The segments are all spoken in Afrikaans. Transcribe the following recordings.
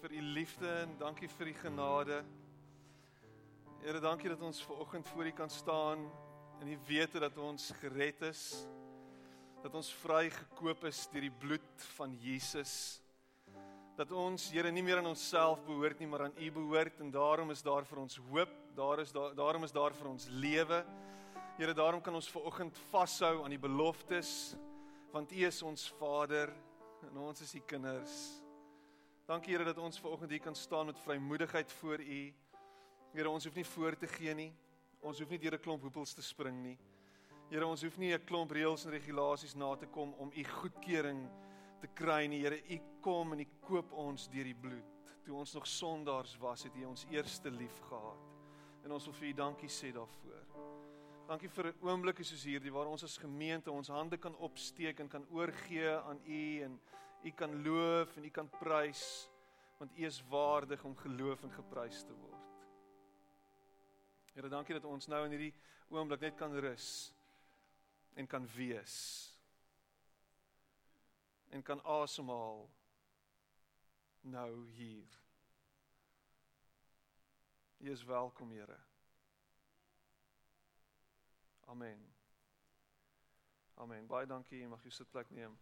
vir u liefde en dankie vir u genade. Here, dankie dat ons ver oggend voor u kan staan en u weet dat ons gered is. Dat ons vrygekoop is deur die bloed van Jesus. Dat ons Here nie meer aan onsself behoort nie, maar aan u behoort en daarom is daar vir ons hoop. Daar is daar daarom is daar vir ons lewe. Here, daarom kan ons ver oggend vashou aan die beloftes want u is ons Vader en ons is u kinders. Dankie Here dat ons vanoggend hier kan staan met vrymoedigheid voor U. Here, ons hoef nie voor te gee nie. Ons hoef nie deur 'n klomp hoepels te spring nie. Here, ons hoef nie 'n klomp reëls en regulasies na te kom om U goedkeuring te kry nie. Here, U kom en U koop ons deur die bloed. Toe ons nog sondaars was, het U ons eerste lief gehad. En ons wil vir U dankie sê daarvoor. Dankie vir 'n oomblik soos hierdie waar ons as gemeente ons hande kan opsteek en kan oorgee aan U en U kan loof en U kan prys want U is waardig om geloof en geprys te word. Here, dankie dat ons nou in hierdie oomblik net kan rus en kan wees en kan asemhaal nou hier. U is welkom, Here. Amen. Amen. Baie dankie. Mag jy sit plek neem.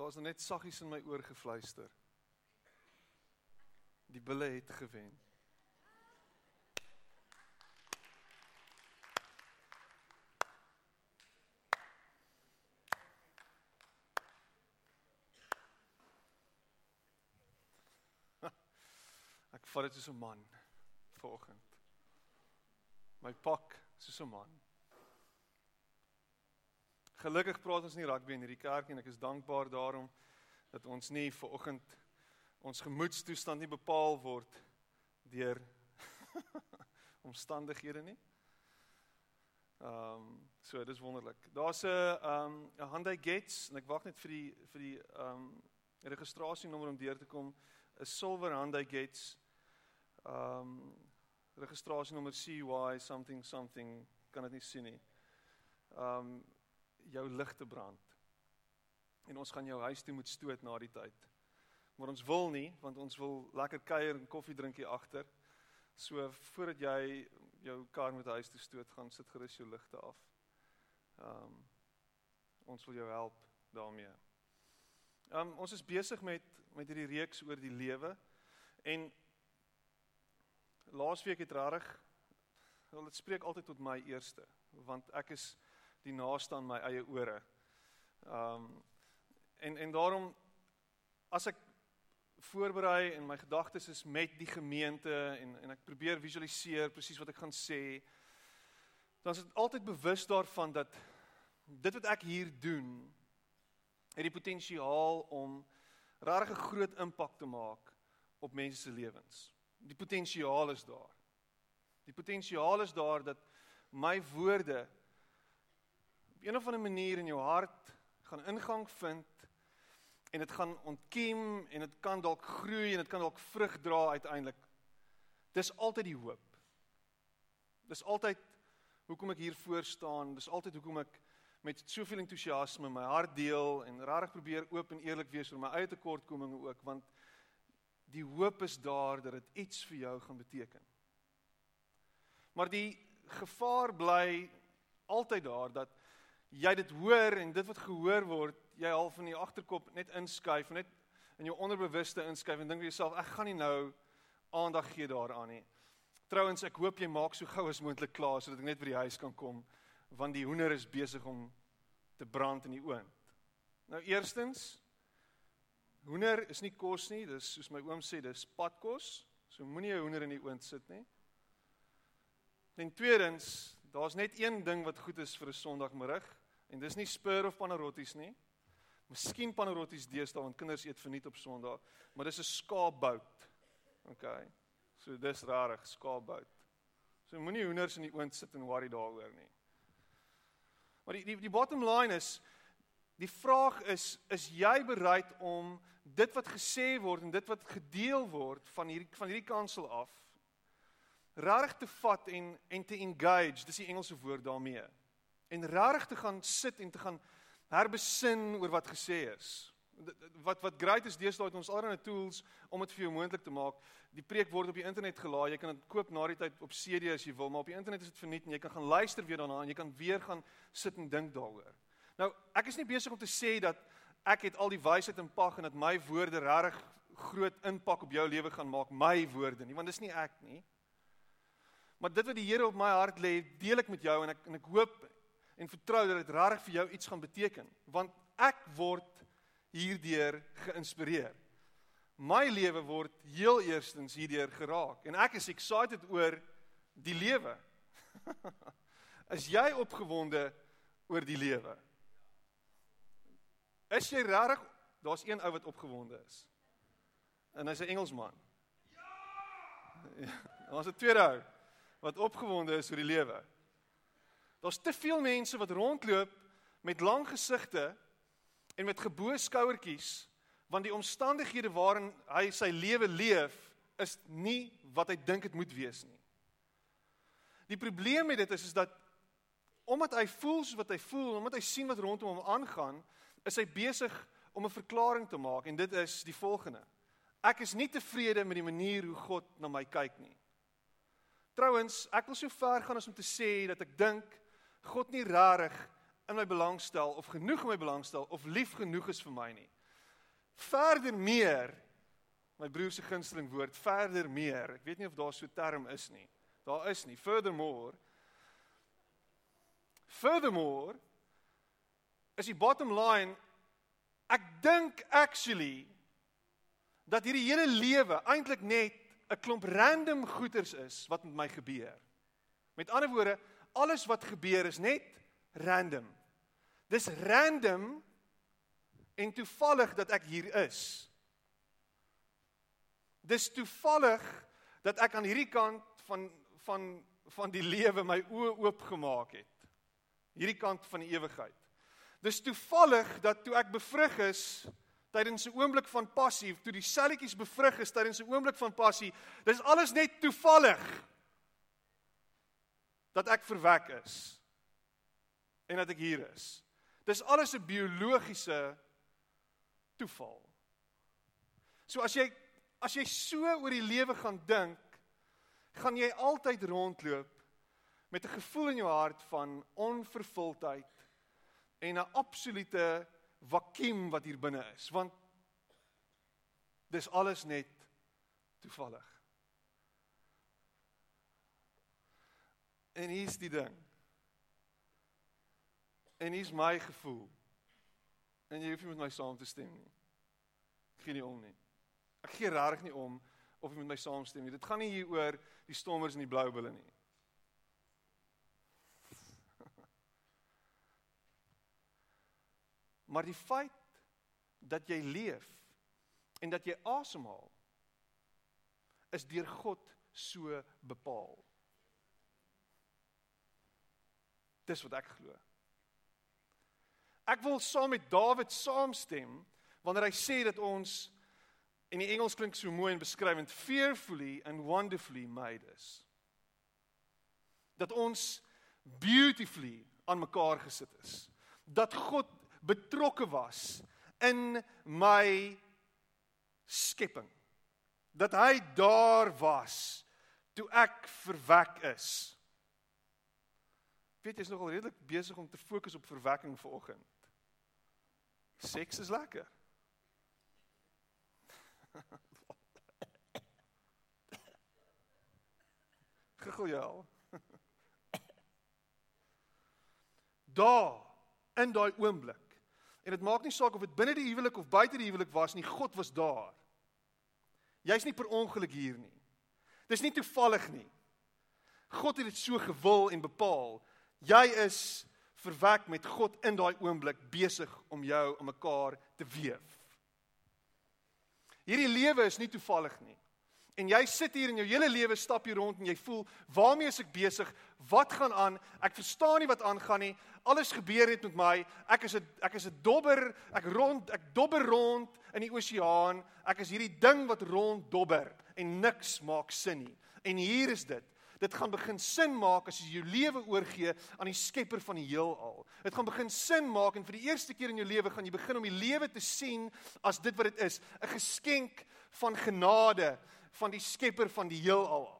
Daar's net saggies in my oor gefluister. Die bulle het gewen. Ek vat dit soos 'n man vanoggend. My pak soos 'n man. Gelukkig praat ons nie rugby in hierdie kerk en ek is dankbaar daarom dat ons nie ver oggend ons gemoedstoestand nie bepaal word deur omstandighede nie. Ehm um, so dis wonderlik. Daar's 'n ehm um, 'n Hyundai Getz en ek wag net vir die vir die ehm um, registrasienommer om deur te kom. 'n Silver Hyundai Getz. Ehm um, registrasienommer CY something something kan dit nie sien nie. Ehm um, jou ligte brand. En ons gaan jou huis toe moet stoot na die tyd. Maar ons wil nie want ons wil lekker kuier en koffie drink hier agter. So voordat jy jou kar met huis toe stoot, gaan sit gerus jou ligte af. Ehm um, ons wil jou help daarmee. Ehm um, ons is besig met met hierdie reeks oor die lewe en laasweek het rarig wel dit spreek altyd tot my eerste want ek is die naaste aan my eie ore. Um en en daarom as ek voorberei en my gedagtes is met die gemeente en en ek probeer visualiseer presies wat ek gaan sê, dan is dit altyd bewus daarvan dat dit wat ek hier doen het die potensiaal om regtig 'n groot impak te maak op mense se lewens. Die potensiaal is daar. Die potensiaal is daar dat my woorde op een of ander manier in jou hart gaan ingang vind en dit gaan ontkiem en dit kan dalk groei en dit kan dalk vrug dra uiteindelik. Dis altyd die hoop. Dis altyd hoekom ek hier voor staan. Dis altyd hoekom ek met soveel entoesiasme my hart deel en regtig probeer oop en eerlik wees oor my eie tekortkominge ook want die hoop is daar dat dit iets vir jou gaan beteken. Maar die gevaar bly altyd daar dat jy dit hoor en dit wat gehoor word, jy half in die agterkop net inskuif, net in jou onderbewuste inskuif en dink vir jouself, ek gaan nie nou aandag gee daaraan nie. Trouwens, ek hoop jy maak so gou as moontlik klaar sodat ek net by die huis kan kom want die hoender is besig om te brand in die oond. Nou eerstens hoender is nie kos nie, dis soos my oom sê, dis padkos. So moenie 'n hoender in die oond sit nie. En tweedens, daar's net een ding wat goed is vir 'n Sondagmiddag en dis nie spur of panarotties nie. Miskien panarotties deesdae want kinders eet verniet op Sondag, maar dis 'n skaapbout. OK. So dis rarig, skaapbout. So moenie hoenders in die oond sit en worry daaroor nie. Maar die die die bottom line is die vraag is is jy bereid om dit wat gesê word en dit wat gedeel word van hierdie van hierdie kansel af regtig te vat en en te engage, dis die Engelse woord daarmee. En regtig te gaan sit en te gaan herbesin oor wat gesê is. Wat wat great is deesdae het ons allerlei tools om dit vir jou moontlik te maak. Die preek word op die internet gelaai. Jy kan dit koop na die tyd op CD as jy wil, maar op die internet is dit verniet en jy kan gaan luister weer daarna en jy kan weer gaan sit en dink daaroor. Nou, ek is nie besig om te sê dat ek het al die wysheid in pak en dat my woorde regtig groot impak op jou lewe gaan maak, my woorde nie, want dis nie ek nie. Maar dit wat die Here op my hart lê, deel ek met jou en ek en ek hoop en vertrou dat dit regtig vir jou iets gaan beteken, want ek word hierdeur geïnspireer. My lewe word heel eerstens hierdeur geraak en ek is excited oor die lewe. is jy opgewonde oor die lewe? Is jy regtig daar's een ou wat opgewonde is. En hy's 'n Engelsman. Ja. Daar's 'n tweede ou wat opgewonde is oor die lewe. Daar's te veel mense wat rondloop met lang gesigte en met gebo skouertjies want die omstandighede waarin hy sy lewe leef is nie wat hy dink dit moet wees nie. Die probleem met dit is is dat omdat hy voel soos wat hy voel, omdat hy sien wat rondom hom aangaan, is hy besig om 'n verklaring te maak en dit is die volgende. Ek is nie tevrede met die manier hoe God na my kyk nie. Trouwens, ek wil so ver gaan as om te sê dat ek dink God nie rarig in my belangstel of genoeg in my belangstel of lief genoeg is vir my nie. Verder meer my broer se gunsteling woord verder meer. Ek weet nie of daar so 'n term is nie. Daar is nie. Furthermore Furthermore is die bottom line ek dink actually dat hierdie hele lewe eintlik net 'n klomp random goeters is wat met my gebeur. Met ander woorde, alles wat gebeur is net random. Dis random en toevallig dat ek hier is. Dis toevallig dat ek aan hierdie kant van van van die lewe my oë oopgemaak het. Hierdie kant van die ewigheid. Dis toevallig dat toe ek bevrug is, tydens 'n oomblik van passie, toe die selletjies bevrug is tydens 'n oomblik van passie, dis alles net toevallig dat ek verwek is en dat ek hier is. Dis alles 'n biologiese toeval. So as jy as jy so oor die lewe gaan dink, gaan jy altyd rondloop met 'n gevoel in jou hart van onvervuldheid en 'n absolute vakuum wat hier binne is want dis alles net toevallig. En hier's die ding. En hier's my gevoel. En jy hoef nie met my saam te stem nie. Ek gee nie om nie. Ek gee regtig nie om of jy met my saamstem nie. Dit gaan nie hier oor die stommers en die blou bulle nie. Maar die feit dat jy leef en dat jy asemhaal is deur God so bepaal. Dis wat ek glo. Ek wil saam met Dawid saamstem wanneer hy sê dat ons in die Engels klink so mooi en beskrywend fearfully and wonderfully made is. Dat ons beautifully aan mekaar gesit is. Dat God betrokke was in my skepping. Dat hy daar was toe ek verwek is. Weet jy is nogal redelik besig om te fokus op verwekking vanoggend. Seks is lekker. Gegoeial. Daar in daai oomblik En dit maak nie saak of dit binne die huwelik of buite die huwelik was nie, God was daar. Jy's nie per ongeluk hier nie. Dis nie toevallig nie. God het dit so gewil en bepaal. Jy is verwek met God in daai oomblik besig om jou om mekaar te weef. Hierdie lewe is nie toevallig nie. En jy sit hier in jou hele lewe stap hier rond en jy voel, waarmee is ek besig? Wat gaan aan? Ek verstaan nie wat aangaan nie. Alles gebeur net met my. Ek is 'n ek is 'n dobber. Ek rond, ek dobber rond in die oseaan. Ek is hierdie ding wat rond dobber en niks maak sin nie. En hier is dit. Dit gaan begin sin maak as jy jou lewe oorgee aan die Skepper van die heelal. Dit gaan begin sin maak en vir die eerste keer in jou lewe gaan jy begin om die lewe te sien as dit wat dit is, 'n geskenk van genade van die skepper van die heelal af.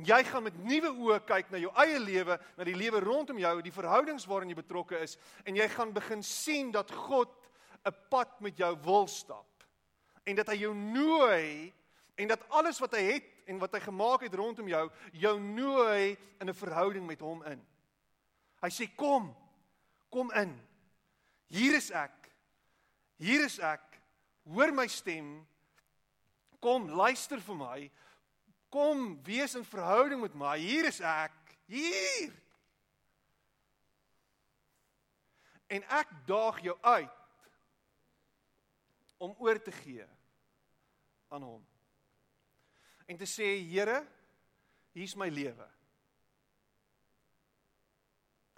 Jy gaan met nuwe oë kyk na jou eie lewe, na die lewe rondom jou, die verhoudings waarin jy betrokke is en jy gaan begin sien dat God 'n pad met jou wil stap. En dat hy jou nooi en dat alles wat hy het en wat hy gemaak het rondom jou, jou nooi in 'n verhouding met hom in. Hy sê kom. Kom in. Hier is ek. Hier is ek. Hoor my stem Kom, luister vir my. Kom, wees in verhouding met my. Hier is ek. Hier. En ek daag jou uit om oor te gee aan hom. En te sê, Here, hier's my lewe.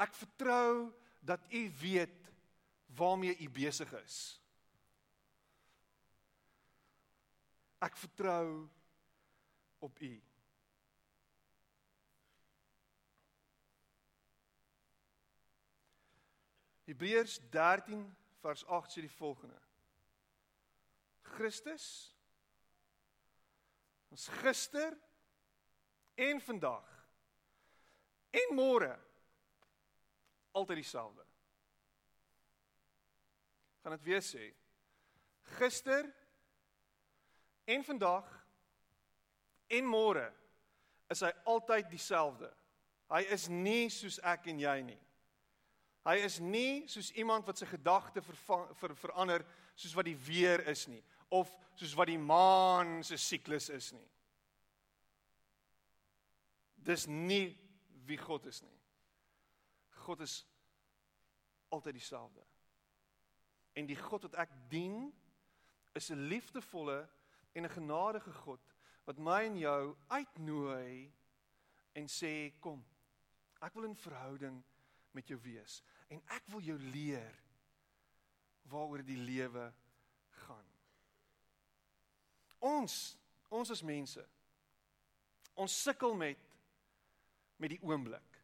Ek vertrou dat U weet waarmee U besig is. Ek vertrou op U. Hebreërs 13 vers 8 sê die volgende. Christus ons gister en vandag en môre altyd dieselfde. Gaan dit weer sê. Gister en vandag en môre is hy altyd dieselfde. Hy is nie soos ek en jy nie. Hy is nie soos iemand wat sy gedagte ver, verander soos wat die weer is nie of soos wat die maan se siklus is nie. Dis nie wie God is nie. God is altyd dieselfde. En die God wat ek dien is 'n liefdevolle en 'n genadige God wat my en jou uitnooi en sê kom. Ek wil in verhouding met jou wees en ek wil jou leer waaroor die lewe gaan. Ons, ons as mense, ons sukkel met met die oomblik.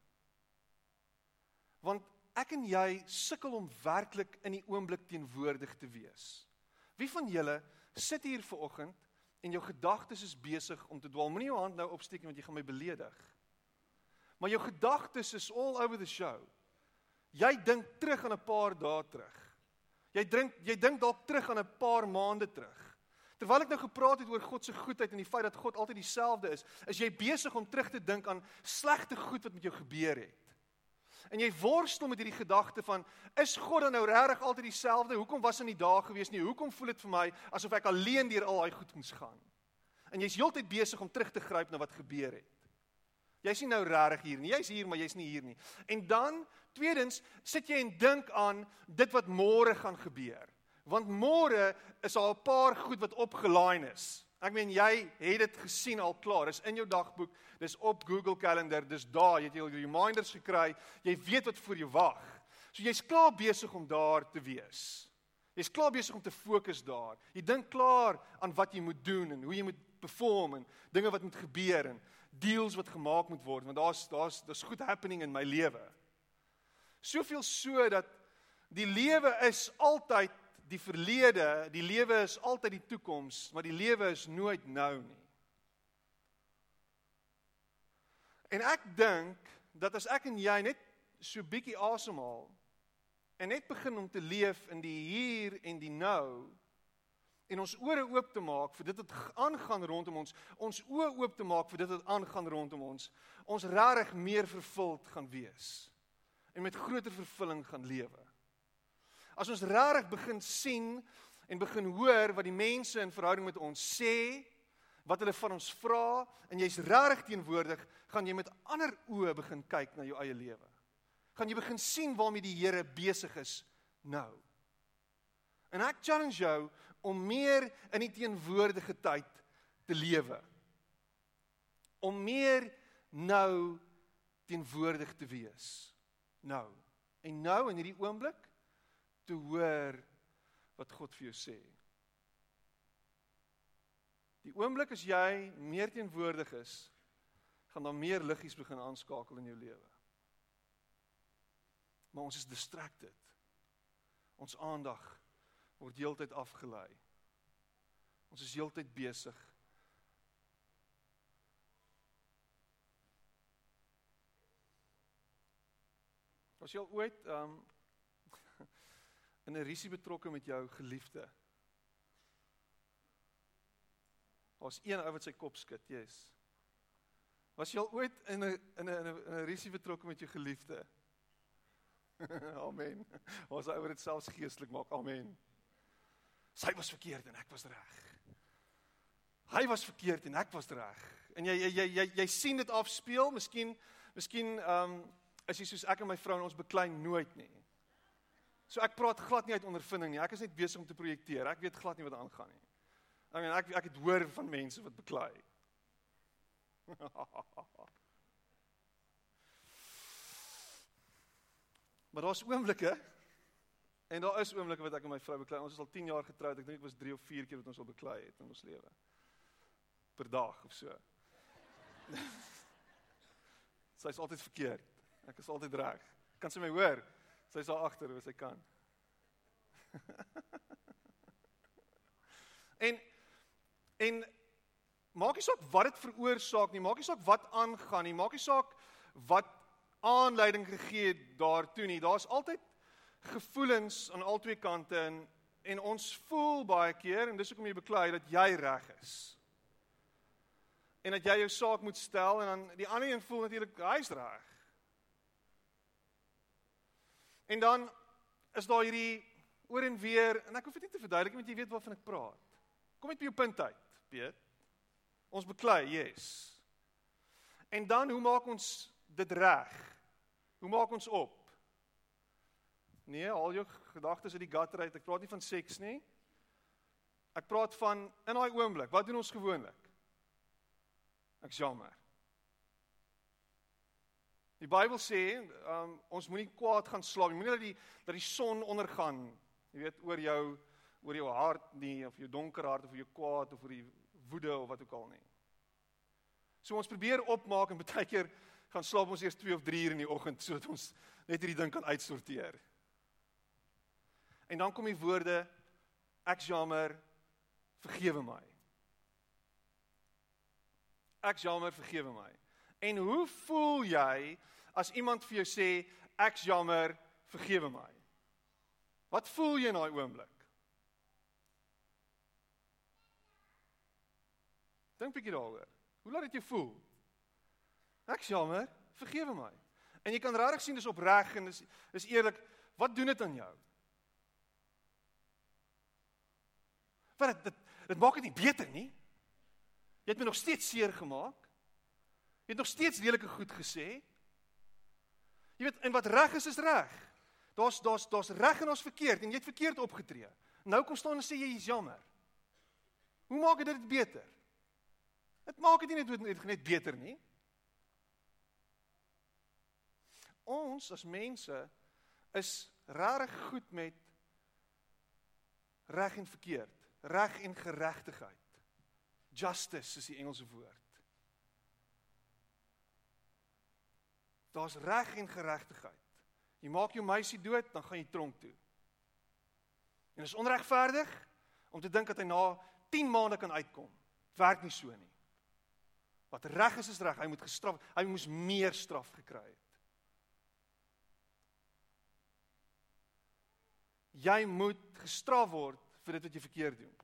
Want ek en jy sukkel om werklik in die oomblik teenwoordig te wees. Wie van julle sit hier ver oggend en jou gedagtes is besig om te dwaal. Moenie jou hand nou opsteek want jy gaan my beledig. Maar jou gedagtes is all over the show. Jy dink terug aan 'n paar dae terug. Jy dink jy dink dalk terug aan 'n paar maande terug. Terwyl ek nou gepraat het oor God se goedheid en die feit dat God altyd dieselfde is, is jy besig om terug te dink aan slegte goed wat met jou gebeur het. En jy worstel met hierdie gedagte van is God dan nou regtig altyd dieselfde? Hoekom was in die dae gewees nie? Hoekom voel dit vir my asof ek alleen deur al daai goed moes gaan? En jy's heeltyd besig om terug te gryp na wat gebeur het. Jy's nie nou regtig hier nie. Jy's hier, maar jy's nie hier nie. En dan tweedens sit jy en dink aan dit wat môre gaan gebeur. Want môre is al 'n paar goed wat opgelaai is. Ek meen jy het dit gesien al klaar. Dis in jou dagboek. Dis op Google Calendar. Dis daar. Jy het jou reminders gekry. Jy weet wat voor jou wag. So jy's klaar besig om daar te wees. Jy's klaar besig om te fokus daar. Jy dink klaar aan wat jy moet doen en hoe jy moet perform en dinge wat moet gebeur en deals wat gemaak moet word want daar's daar's daar's goed happening in my lewe. Soveel so dat die lewe is altyd die verlede, die lewe is altyd die toekoms, maar die lewe is nooit nou nie. En ek dink dat as ek en jy net so bietjie asemhaal en net begin om te leef in die hier en die nou en ons ore oop te maak vir dit wat aangaan rondom ons, ons oë oop te maak vir dit wat aangaan rondom ons, ons regtig meer vervuld gaan wees en met groter vervulling gaan lewe. As ons regtig begin sien en begin hoor wat die mense in verhouding met ons sê, wat hulle van ons vra en jy's regtig teenwoordig, gaan jy met ander oë begin kyk na jou eie lewe. Gaan jy begin sien waarmee die Here besig is nou. En ek challenge jou om meer in die teenwoordige tyd te lewe. Om meer nou teenwoordig te wees. Nou. En nou in hierdie oomblik te hoor wat God vir jou sê. Die oomblik as jy meer teenwoordig is, gaan daar meer liggies begin aanskakel in jou lewe. Maar ons is distracted. Ons aandag word heeltyd afgelei. Ons is heeltyd besig. Was jy al ooit um in 'n risie betrokke met jou geliefde? Ons een ou wat sy kop skud, yes. Was jy al ooit in 'n in 'n in 'n risie betrokke met jou geliefde? Amen. Ons ou wat dit selfs geestelik maak. Amen. Sy was verkeerd en ek was reg. Hy was verkeerd en ek was reg. En jy jy jy jy, jy sien dit afspeel, miskien miskien ehm um, is jy soos ek en my vrou en ons beklei nooit nie. So ek praat glad nie uit ondervinding nie. Ek is net besig om te projekteer. Ek weet glad nie wat aangaan nie. I mean ek ek het hoor van mense wat beklei. maar daar's oomblikke en daar is oomblikke wat ek en my vrou beklei. Ons is al 10 jaar getroud. Ek dink dit was 3 of 4 keer wat ons al beklei het in ons lewe. Per dag of so. Sy is altyd verkeerd. Ek is altyd reg. Kan sy my hoor? Sy daar agter as sy kan. en En maak nie saak wat dit veroorsaak nie, maak nie saak wat aangaan nie, maak nie saak wat aanleiding gegee het daartoe nie. Daar's altyd gevoelens aan albei kante en en ons voel baie keer en dis hoekom jy beklei dat jy reg is. En dat jy jou saak moet stel en dan die ander een voel natuurlik hy's reg. En dan is daar hierdie oor en weer en ek hoef dit nie te verduidelik want jy weet waarvan ek praat. Kom net by jou punt uit. Piet. Ons beklei, yes. En dan hoe maak ons dit reg? Hoe maak ons op? Nee, al jou gedagtes uit die gutter uit. Ek praat nie van seks nie. Ek praat van in daai oomblik. Wat doen ons gewoonlik? Ek jammer. Die Bybel sê, um, ons moenie kwaad gaan slaap nie. Moenie dat die dat die son ondergaan, jy weet, oor jou oor jou hart nie of jou donker hart of jou kwaad of oor die woede of wat ook al nie. So ons probeer opmaak en baie keer gaan slaap ons eers 2 of 3 uur in die oggend sodat ons net hierdie ding kan uitsorteer. En dan kom die woorde ek jammer vergewe my. Ek jammer vergewe my. En hoe voel jy as iemand vir jou sê ek jammer vergewe my? Wat voel jy in daai oomblik? Dink bietjie daaroor. Hoe laat dit jou voel? Ek jammer, vergewe my. En jy kan regtig sien dis opreg en dis is eerlik. Wat doen dit aan jou? Want dit dit maak dit nie beter nie. Jy het my nog steeds seer gemaak. Jy het nog steeds lelike goed gesê. Jy weet en wat reg is is reg. Daar's daar's daar's reg en ons verkeerd en jy het verkeerd opgetree. Nou kom staan en sê jy is jammer. Hoe maak dit dit beter? Dit maak dit nie net net, net beter nie. Ons as mense is regtig goed met reg en verkeerd, reg en geregtigheid. Justice is die Engelse woord. Daar's reg en geregtigheid. Jy maak jou meisie dood, dan gaan jy tronk toe. En is onregverdig om te dink dat hy na 10 maande kan uitkom. Werk nie so nie. Wat reg is is reg. Hy moet gestraf. Hy moes meer straf gekry het. Jy moet gestraf word vir dit wat jy verkeerd doen.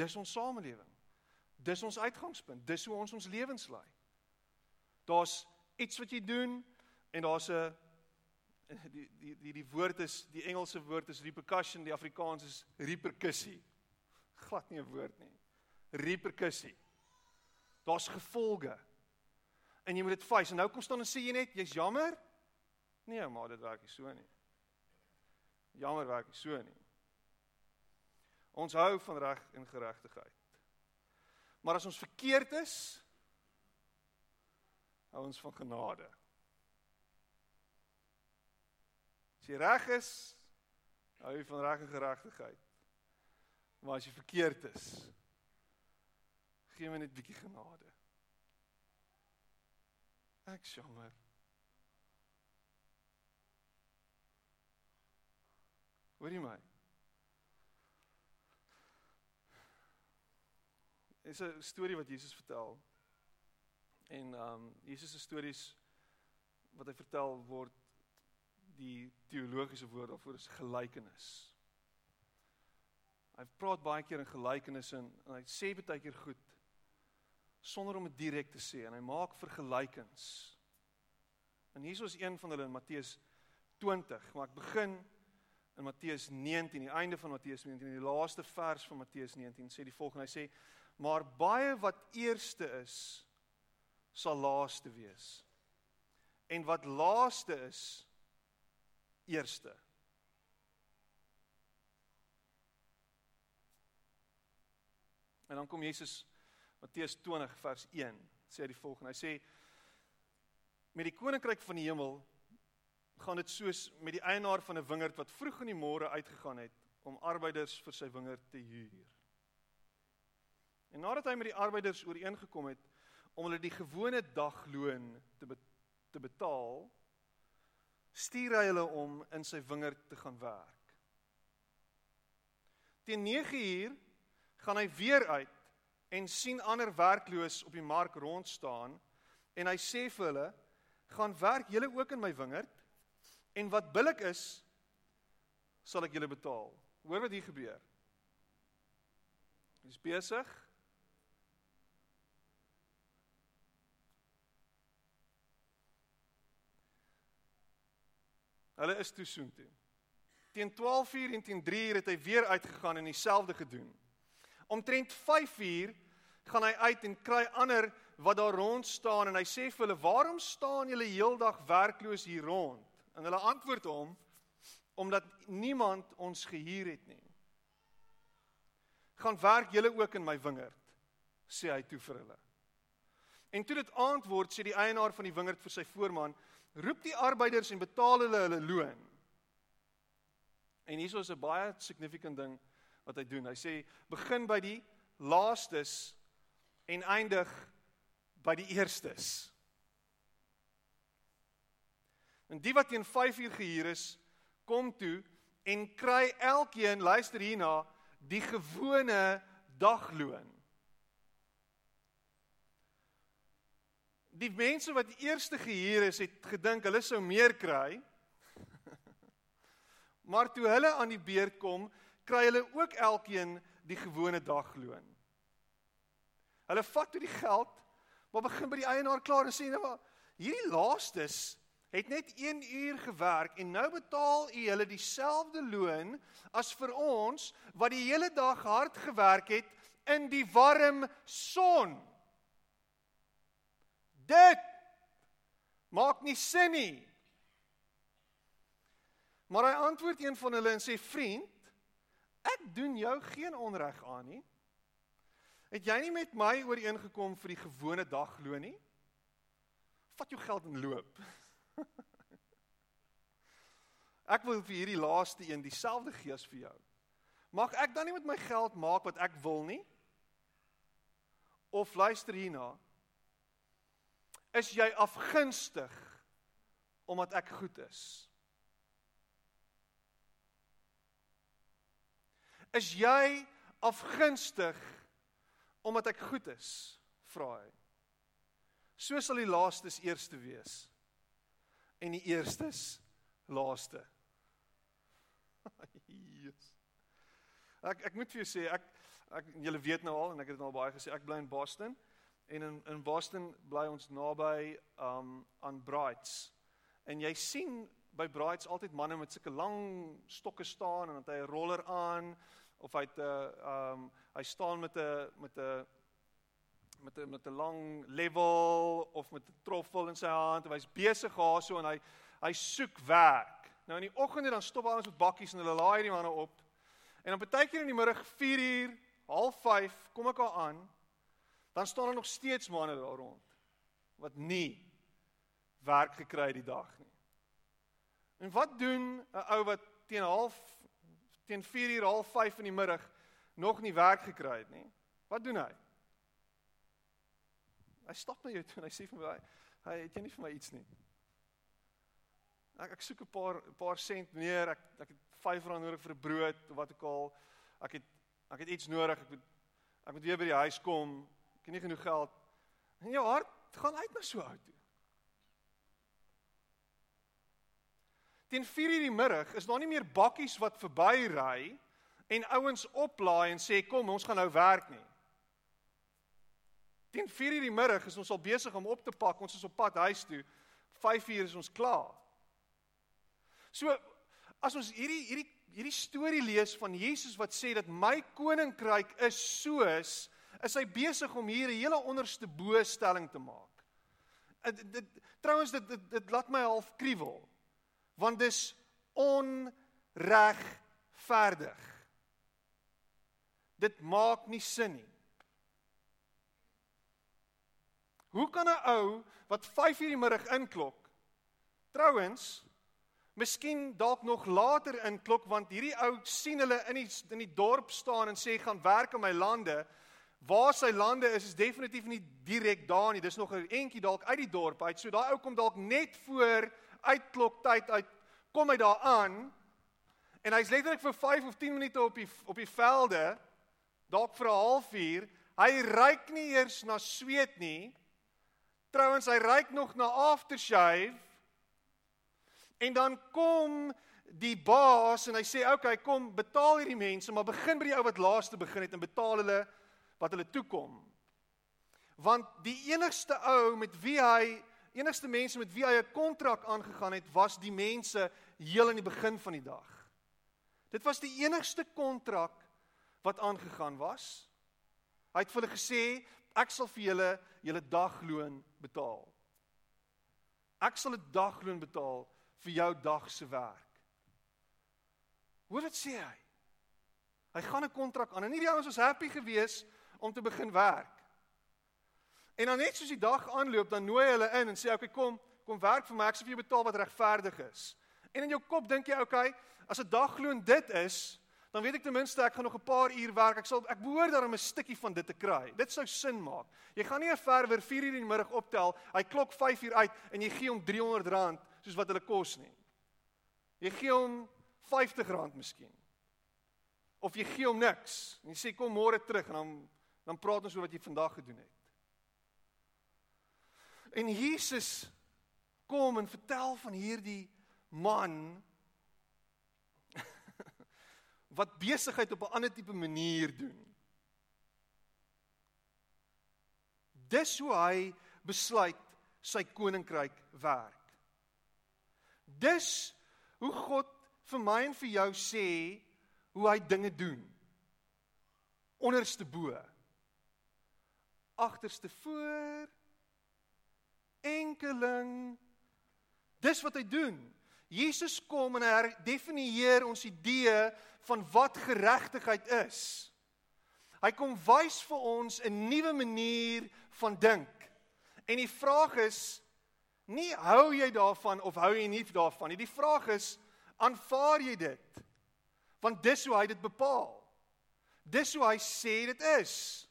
Dis ons samelewing. Dis ons uitgangspunt. Dis hoe ons ons lewens lei. Daar's iets wat jy doen en daar's 'n die die die die woord is die Engelse woord is repercussion, die Afrikaans is repercussie. Glad nie 'n woord nie. Repercussie. Daar's gevolge. En jy moet dit face. En nou kom staan en sê jy net jy's jammer? Nee, maar dit werk nie so nie. Jammer werk nie so nie. Ons hou van reg en geregtigheid. Maar as ons verkeerd is, hou ons van genade. As jy reg is, hou jy van reg en geregtigheid. Maar as jy verkeerd is, gee my net bietjie genade. Ek jammer. Hoor jy my? Dis 'n storie wat Jesus vertel. En ehm um, Jesus se stories wat hy vertel word die teologiese woord daarvoor is gelykenis. Hy praat baie keer in gelykenisse en, en hy sê baie keer goed sonder om dit direk te sê en hy maak vergelykings. En hier is een van hulle in Matteus 20, maar ek begin in Matteus 19, die einde van Matteus 19, die laaste vers van Matteus 19 sê die volgende, hy sê maar baie wat eerste is sal laaste wees. En wat laaste is eerste. En dan kom Jesus Matteus 20 vers 1 sê hy die volgende. Hy sê met die koninkryk van die hemel gaan dit soos met die eienaar van 'n wingerd wat vroeg in die môre uitgegaan het om arbeiders vir sy wingerd te huur. En nadat hy met die arbeiders ooreengekom het om hulle die gewone dagloon te be te betaal, stuur hy hulle om in sy wingerd te gaan werk. Teen 9uur gaan hy weer uit en sien ander werkloos op die mark rond staan en hy sê vir hulle: "Gaan werk julle ook in my wingerd en wat billik is, sal ek julle betaal." Hoor wat hier gebeur. Hy's besig Hulle is toe soontoe. Teen 12:00 en teen 3:00 het hy weer uitgegaan en dieselfde gedoen. Omtrent 5:00 gaan hy uit en kry ander wat daar rond staan en hy sê vir hulle: "Waarom staan julle heeldag werkloos hier rond?" En hulle antwoord hom: "Omdat niemand ons gehuur het nie." "Gaan werk julle ook in my wingerd," sê hy toe vir hulle. En toe dit aand word, sê die eienaar van die wingerd vir sy voorman: roep die arbeiders en betaal hulle hulle loon. En hierso is 'n baie significant ding wat hy doen. Hy sê begin by die laastes en eindig by die eerstes. En die wat teen 5uur gehuur is, kom toe en kry elkeen, luister hierna, die gewone dagloon. Die mense wat die eerste gehuur is, het gedink hulle sou meer kry. maar toe hulle aan die beurt kom, kry hulle ook elkeen die gewone dagloon. Hulle vat toe die geld, maar begin by die eienaar klaar en sê nou maar hierdie laastes het net 1 uur gewerk en nou betaal u hulle dieselfde loon as vir ons wat die hele dag hard gewerk het in die warm son. Dit maak nie sin nie. Maar hy antwoord een van hulle en sê: "Vriend, ek doen jou geen onreg aan nie. Het jy nie met my ooreengekom vir die gewone dagloon nie? Vat jou geld en loop." Ek wil vir hierdie laaste een dieselfde gee as vir jou. Mag ek dan nie met my geld maak wat ek wil nie? Of luister hierna, Is jy afgunstig omdat ek goed is? Is jy afgunstig omdat ek goed is? Vra hy. So sal die laastes eerste wees en die eerstes laaste. Jesus. Ek ek moet vir jou sê ek ek julle weet nou al en ek het dit al baie gesê ek bly in Boston. En in in Boston bly ons naby um aan Brights. En jy sien by brides altyd manne met sulke lang stokke staan en dan het hy 'n roller aan of hy het 'n uh, um hy staan met 'n met 'n met 'n met 'n lang level of met 'n troffel in sy hand en hy's besig daarso en hy hy soek werk. Nou in die oggende dan stop ons met bakkies en hulle laai die manne op. En dan partykeer in die middag 4 uur, half 5 kom ek al aan. Dan staan daar nog steeds manne daar rond wat nie werk gekry het die dag nie. En wat doen 'n ou wat teen half teen 4 uur half 5 in die middag nog nie werk gekry het nie? Wat doen hy? Hy stap na jou toe en hy sê vir my, "Hy het jy nie vir my iets nie?" Ek ek soek 'n paar 'n paar sent meer. Ek ek het R5 nodig vir 'n brood of wat ook al. Ek het ek het iets nodig. Ek moet ek moet weer by die huis kom. Ek het nie genoeg geld. En jou hart gaan uit na so 'n ou toe. Teen 4:00 die middag is daar nie meer bakkies wat verbyry en ouens oplaai en sê kom ons gaan nou werk nie. Teen 4:00 die middag is ons al besig om op te pak, ons is op pad huis toe. 5:00 is ons klaar. So as ons hierdie hierdie hierdie storie lees van Jesus wat sê dat my koninkryk is soos is hy besig om hier 'n hele onderste bo stelling te maak. Dit, dit trouens dit, dit dit laat my half kriewel want dis onregverdig. Dit maak nie sin nie. Hoe kan 'n ou wat 5:00 die middag inklok trouens miskien dalk nog later inklok want hierdie ou sien hulle in die in die dorp staan en sê gaan werk in my lande waar sy lande is is definitief nie direk daar nie. Dis nog 'n entjie dalk uit die dorp uit. So daai ou kom dalk net voor uitklok tyd uit kom hy daar aan. En hy's letterlik vir 5 of 10 minute op die op die velde dalk vir 'n halfuur hy ryk nie eers na sweet nie. Trouens hy ryk nog na aftershave. En dan kom die baas en hy sê okay kom betaal hierdie mense maar begin by die ou wat laaste begin het en betaal hulle wat hulle toekom want die enigste ou met wie hy enigste mense met wie hy 'n kontrak aangegaan het, was die mense heel in die begin van die dag. Dit was die enigste kontrak wat aangegaan was. Hy het vir hulle gesê, ek sal vir julle julle dagloon betaal. Ek sal 'n dagloon betaal vir jou dag se werk. Hoor wat sê hy? Hy gaan 'n kontrak aan en nie die ouens was happy geweest om te begin werk. En dan net soos die dag aanloop, dan nooi hulle in en sê okay, kom, kom werk vir my, ek sal vir jou betaal wat regverdig is. En in jou kop dink jy okay, as 'n dagloon dit is, dan weet ek ten minste ek gaan nog 'n paar uur werk. Ek sal ek behoort daarom 'n stukkie van dit te kry. Dit sou sin maak. Jy gaan nie 'n verwer 4 uur in die middag optel, hy klok 5 uur uit en jy gee hom R300 soos wat hulle kos nie. Jy gee hom R50 miskien. Of jy gee hom niks. En jy sê kom môre terug en dan dan praat ons oor wat jy vandag gedoen het. En Jesus kom en vertel van hierdie man wat besigheid op 'n ander tipe manier doen. Dis hoe hy besluit sy koninkryk werk. Dis hoe God vir my en vir jou sê hoe hy dinge doen. Onderste bo. Agterste voor enkeling. Dis wat hy doen. Jesus kom en hy definieer ons idee van wat geregtigheid is. Hy kom wys vir ons 'n nuwe manier van dink. En die vraag is nie hou jy daarvan of hou jy nie daarvan nie. Die vraag is aanvaar jy dit? Want dis hoe hy dit bepaal. Dis hoe hy sê dit is.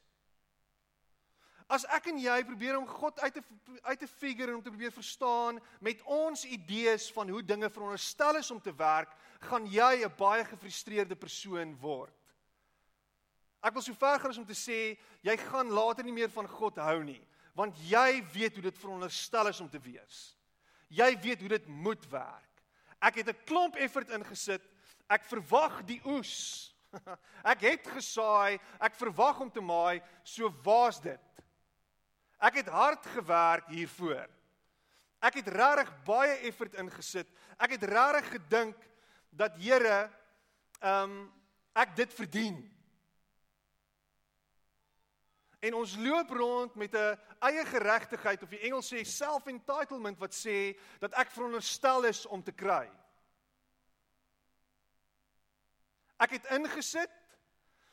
As ek en jy probeer om God uit te uit te figure en om te probeer verstaan met ons idees van hoe dinge veronderstel is om te werk, gaan jy 'n baie gefrustreerde persoon word. Ek wil so ver gaan om te sê jy gaan later nie meer van God hou nie, want jy weet hoe dit veronderstel is om te wees. Jy weet hoe dit moet werk. Ek het 'n klomp effort ingesit. Ek verwag die oes. Ek het gesaai, ek verwag om te maai, so waar's dit? Ek het hard gewerk hiervoor. Ek het regtig baie effort ingesit. Ek het regtig gedink dat Here ehm um, ek dit verdien. En ons loop rond met 'n eie geregtigheid of die Engels sê self-entitlement wat sê dat ek veronderstel is om te kry. Ek het ingesit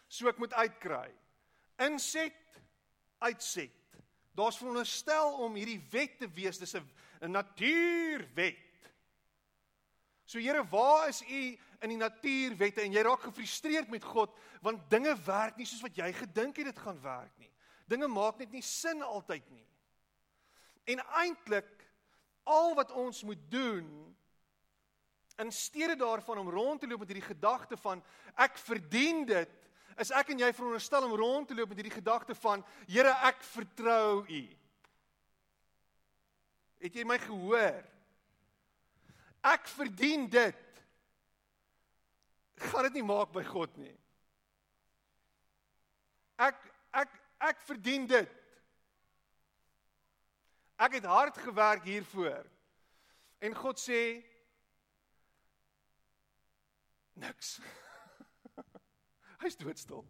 so ek moet uitkry. Inset, uitset. Daar's veronderstel om hierdie wet te wees, dis 'n natuurwet. So Here, waar is u in die natuurwette en jy raak gefrustreerd met God want dinge werk nie soos wat jy gedink het dit gaan werk nie. Dinge maak net nie sin altyd nie. En eintlik al wat ons moet doen in steede daarvan om rond te loop met hierdie gedagte van ek verdien dit, is ek en jy veronderstel om rond te loop met hierdie gedagte van Here, ek vertrou U. Het jy my gehoor? Ek verdien dit. Gaan dit nie maak by God nie. Ek ek ek verdien dit. Ek het hard gewerk hiervoor. En God sê niks. Hy's doodstil.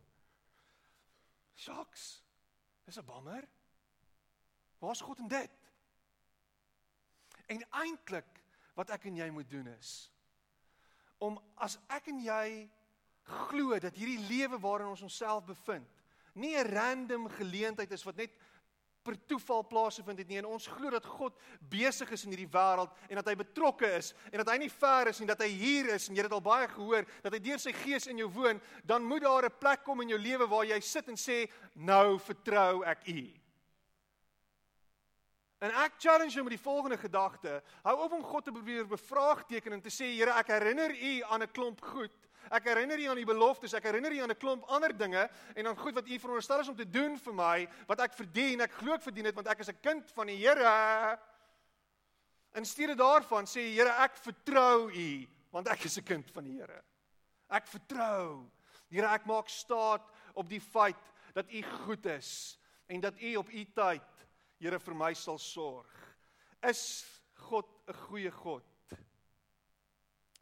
Shocks. Dis 'n bammer. Waar's God in dit? En eintlik wat ek en jy moet doen is om as ek en jy glo dat hierdie lewe waarin ons onsself bevind nie 'n random geleentheid is wat net per toeval plaasvind het nie. En ons glo dat God besig is in hierdie wêreld en dat hy betrokke is en dat hy nie ver is nie dat hy hier is en jy het dit al baie gehoor dat hy deur sy gees in jou woon dan moet daar 'n plek kom in jou lewe waar jy sit en sê nou vertrou ek U. En ek challenge jou met die volgende gedagte. Hou op om God te probeer bevraagteken en te sê Here ek herinner U aan 'n klomp goed Ek herinner u aan die beloftes, ek herinner u aan 'n klomp ander dinge en aan goed wat u veronderstel is om te doen vir my, wat ek verdien, ek glo ek verdien dit want ek is 'n kind van die Here. In steede daarvan sê die Here, ek vertrou u want ek is 'n kind van die Here. Ek vertrou. Here, ek maak staat op die feit dat u goed is en dat u op u tyd, Here, vir my sal sorg. Is God 'n goeie God?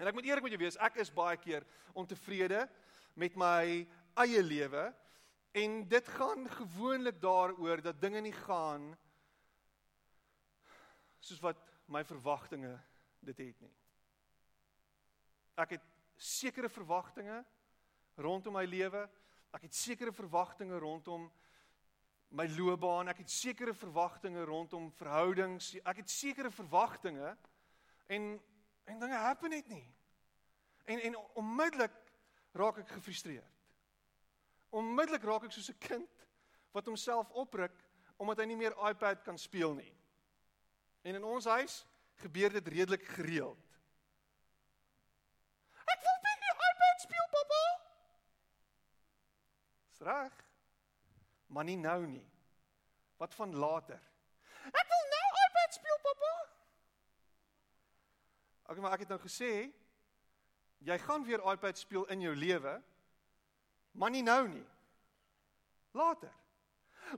En ek moet eerlik met jou wees, ek is baie keer ontevrede met my eie lewe en dit gaan gewoonlik daaroor dat dinge nie gaan soos wat my verwagtinge dit het nie. Ek het sekere verwagtinge rondom my lewe. Ek het sekere verwagtinge rondom my loopbaan. Ek het sekere verwagtinge rondom verhoudings. Ek het sekere verwagtinge en En dinge happen net nie. En en onmiddellik raak ek gefrustreerd. Onmiddellik raak ek soos 'n kind wat homself opruk omdat hy nie meer iPad kan speel nie. En in ons huis gebeur dit redelik gereeld. Ek wil nie die iPad speel, pappa. Streg. Maar nie nou nie. Wat van later? Ek wil nou iPad speel, pappa. Okay, maar ek het nou gesê jy gaan weer iPad speel in jou lewe, maar nie nou nie. Later.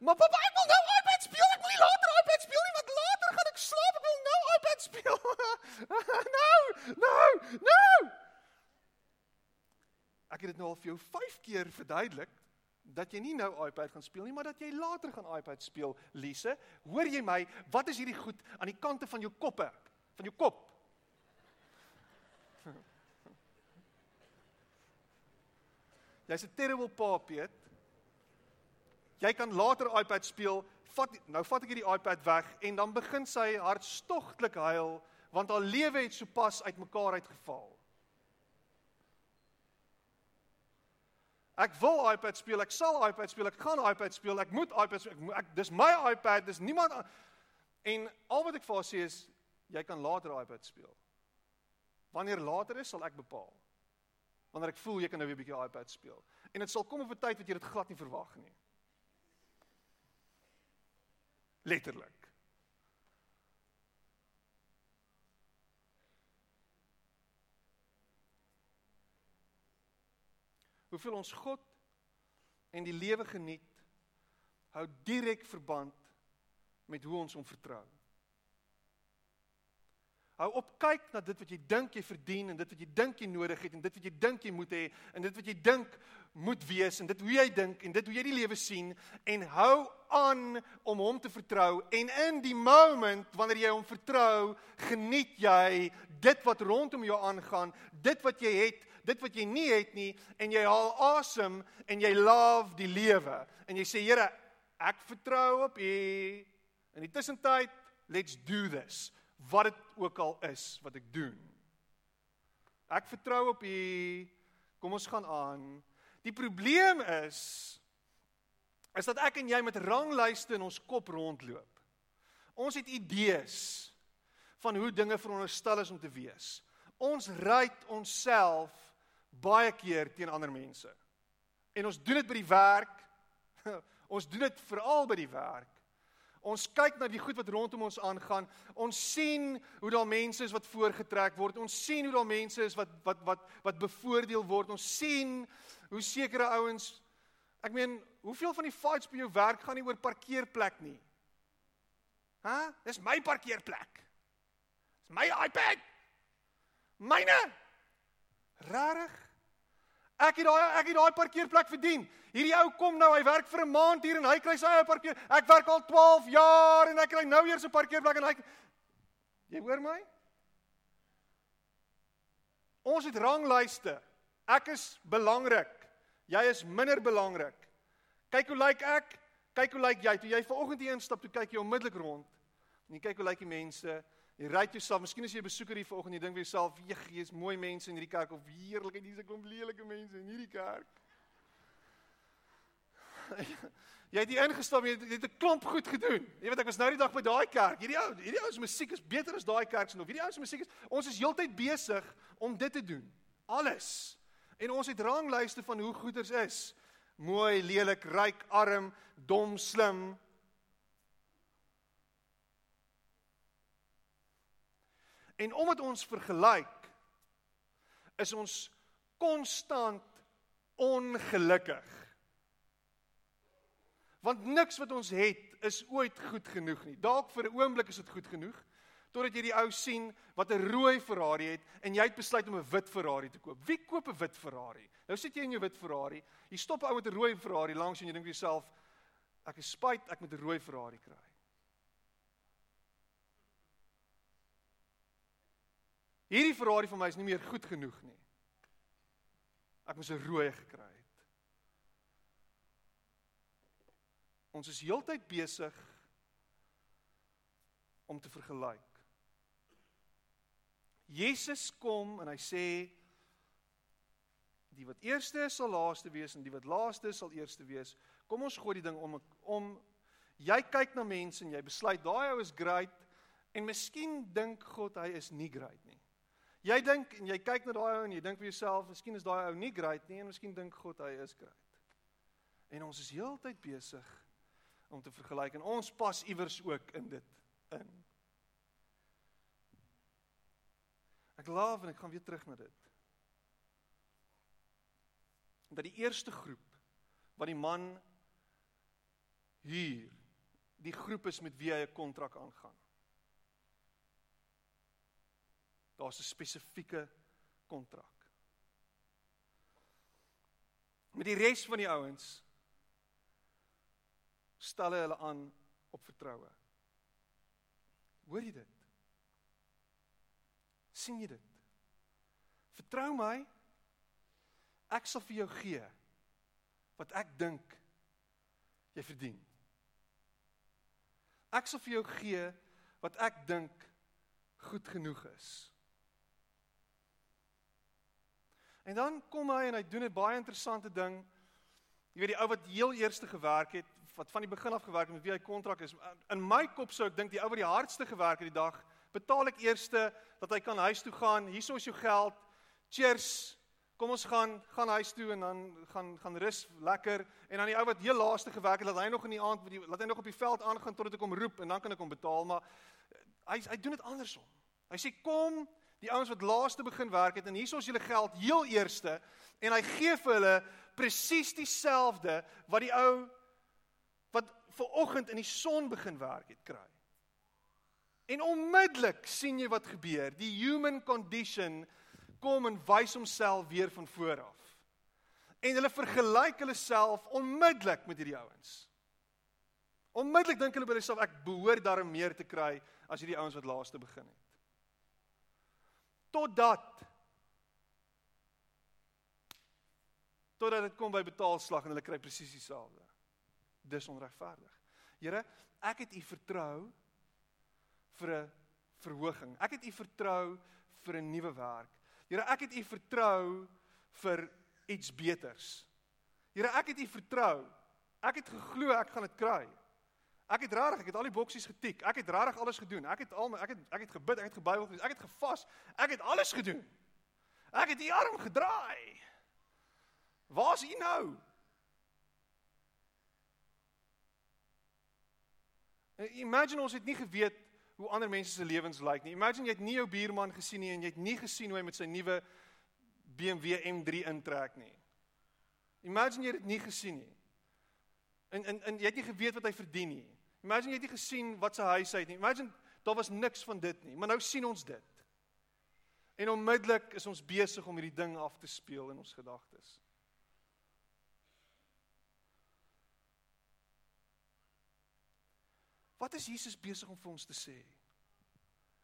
Maar pappa, ek wil nou iPad speel. Ek wil nie later iPad speel nie, want later gaan ek slaap. Ek wil nou iPad speel. nou, nou, nou. Ek het dit nou al vir jou 5 keer verduidelik dat jy nie nou iPad gaan speel nie, maar dat jy later gaan iPad speel, Lise. Hoor jy my? Wat is hierdie goed aan die kante van jou koppe? Van jou kop? Jy's 'n terrible pa, Piet. Jy kan later iPad speel. Vat nou vat ek hierdie iPad weg en dan begin sy hartstogtelik huil want haar lewe het sopas uitmekaar uitgeval. Ek wil iPad speel, ek sal iPad speel, ek gaan iPad speel, ek moet iPad speel, ek, ek dis my iPad, dis niemand en al wat ek vir haar sê is jy kan later iPad speel. Wanneer later is, sal ek bepaal wanneer ek voel jy kan nou weer 'n bietjie iPad speel. En dit sal kom op 'n tyd wat jy dit glad nie verwag nie. Letterlik. Hoeveel ons God en die lewe geniet hou direk verband met hoe ons hom vertrou. Hou op kyk na dit wat jy dink jy verdien en dit wat jy dink jy nodig het en dit wat jy dink jy moet hê en dit wat jy dink moet wees en dit hoe jy dink en dit hoe jy die lewe sien en hou aan om hom te vertrou en in die moment wanneer jy hom vertrou, geniet jy dit wat rondom jou aangaan, dit wat jy het, dit wat jy nie het nie en jy haal asem en jy love die lewe en jy sê Here, ek vertrou op U. In die tussentyd, let's do this wat dit ook al is wat ek doen. Ek vertrou op U. Kom ons gaan aan. Die probleem is is dat ek en jy met ranglyste in ons kop rondloop. Ons het idees van hoe dinge veronderstel is om te wees. Ons ryd onsself baie keer teen ander mense. En ons doen dit by die werk. Ons doen dit veral by die werk. Ons kyk na die goed wat rondom ons aangaan. Ons sien hoe daar mense is wat voorgetrek word. Ons sien hoe daar mense is wat wat wat wat bevoordeel word. Ons sien hoe sekere ouens ek meen, hoeveel van die fights by jou werk gaan nie oor parkeerplek nie. Hæ? Dis my parkeerplek. Dis my iPad. Myne. Rarig. Ek het daai ek het daai parkeerplek verdien. Hierdie ou kom nou, hy werk vir 'n maand hier en hy kry sy eie parkeer. Ek werk al 12 jaar en ek kry nou eers 'n parkeerplek en hy Jy hoor my? Ons het ranglyste. Ek is belangrik. Jy is minder belangrik. Kyk hoe lyk ek? Kyk hoe lyk jy? Toe jy vanoggend hier instap, toe kyk jy onmiddellik rond. En jy kyk hoe lyk die mense? Jy ry jouself, miskien as jy 'n besoeker hier vanoggend, jy dink vir jouself, "Jeg, hier's mooi mense in hierdie kerk of heerlikheid, hier's 'n klomp lelike mense in hierdie kerk." jy het hier ingestap, jy het 'n klomp goed gedoen. Jy weet ek was nou die dag by daai kerk. Hierdie ou, hierdie ou se musiek is beter as daai kerk se nog. Hierdie ou se musiek is ons is heeltyd besig om dit te doen. Alles. En ons het ranglyste van hoe goeders is. Mooi, lelik, ryk, arm, dom, slim, En omdat ons vergelyk is ons konstant ongelukkig. Want niks wat ons het is ooit goed genoeg nie. Dalk vir 'n oomblik is dit goed genoeg totdat jy die ou sien wat 'n rooi Ferrari het en jy het besluit om 'n wit Ferrari te koop. Wie koop 'n wit Ferrari? Nou sit jy in jou wit Ferrari, jy stop ou met 'n rooi Ferrari langs en jy dink vir jouself ek is spyt ek moet 'n rooi Ferrari kry. Hierdie Ferrari vir my is nie meer goed genoeg nie. Ek moes 'n rooi gekry het. Ons is heeltyd besig om te vergelyk. Jesus kom en hy sê die wat eerste is sal laaste wees en die wat laaste sal eerste wees. Kom ons gooi die ding om om jy kyk na mense en jy besluit daai ou is great en miskien dink God hy is nie great nie. Jy dink en jy kyk na daai ou en jy dink vir jouself, miskien is daai ou nie great nie en miskien dink God hy is great. En ons is heeltyd besig om te vergelyk en ons pas iewers ook in dit in. Ek laaf en ek gaan weer terug na dit. Dat die eerste groep wat die man hier die groep is met wie hy 'n kontrak aangaan. Daar's 'n spesifieke kontrak. Met die res van die ouens stel hulle aan op vertroue. Hoor jy dit? sien jy dit? Vertrou my. Ek sal vir jou gee wat ek dink jy verdien. Ek sal vir jou gee wat ek dink goed genoeg is. En dan kom hy en hy doen 'n baie interessante ding. Jy weet die ou wat heel eerste gewerk het, wat van die begin af gewerk het met wie hy kontrak is. In my kop sou ek dink die ou wat die hardste gewerk het die dag, betaal ek eerste dat hy kan huis toe gaan. Hierso is jou geld. Cheers. Kom ons gaan gaan huis toe en dan gaan gaan rus lekker. En dan die ou wat heel laaste gewerk het, laat hy nog in die aand met die laat hy nog op die veld aangaan totdat ek hom roep en dan kan ek hom betaal, maar hy hy doen dit andersom. Hy sê kom die ouens wat laaste begin werk het en hier is ons julle geld heel eerste en hy gee vir hulle presies dieselfde wat die ou wat ver oggend in die son begin werk het kry. En onmiddellik sien jy wat gebeur. Die human condition kom en wys homself weer van voor af. En hulle vergelyk hulle self onmiddellik met hierdie ouens. Onmiddellik dink hulle by hulle self ek behoort daarom meer te kry as hierdie ouens wat laaste begin het. Totdat totdat dit kom by betaalslag en hulle kry presies dieselfde. Dis onregverdig. Here, ek het U vertrou vir 'n verhoging. Ek het U vertrou vir 'n nuwe werk. Here, ek het U vertrou vir iets beters. Here, ek het U vertrou. Ek het geglo ek gaan dit kry. Ek het regtig, ek het al die boksies getik. Ek het regtig alles gedoen. Ek het al ek het ek het gebid, ek het gebybel gelees, ek het gevas. Ek het alles gedoen. Ek het U arm gedraai. Waar's U nou? Imagine ons het nie geweet hoe ander mense se lewens lyk nie. Imagine jy het nie jou buurman gesien nie en jy het nie gesien hoe hy met sy nuwe BMW M3 intrek nie. Imagine jy het dit nie gesien nie. En en en jy het nie geweet wat hy verdien nie. Imagine jy het nie gesien wat sy huis uit nie. Imagine daar was niks van dit nie, maar nou sien ons dit. En onmiddellik is ons besig om hierdie ding af te speel in ons gedagtes. Wat is Jesus besig om vir ons te sê?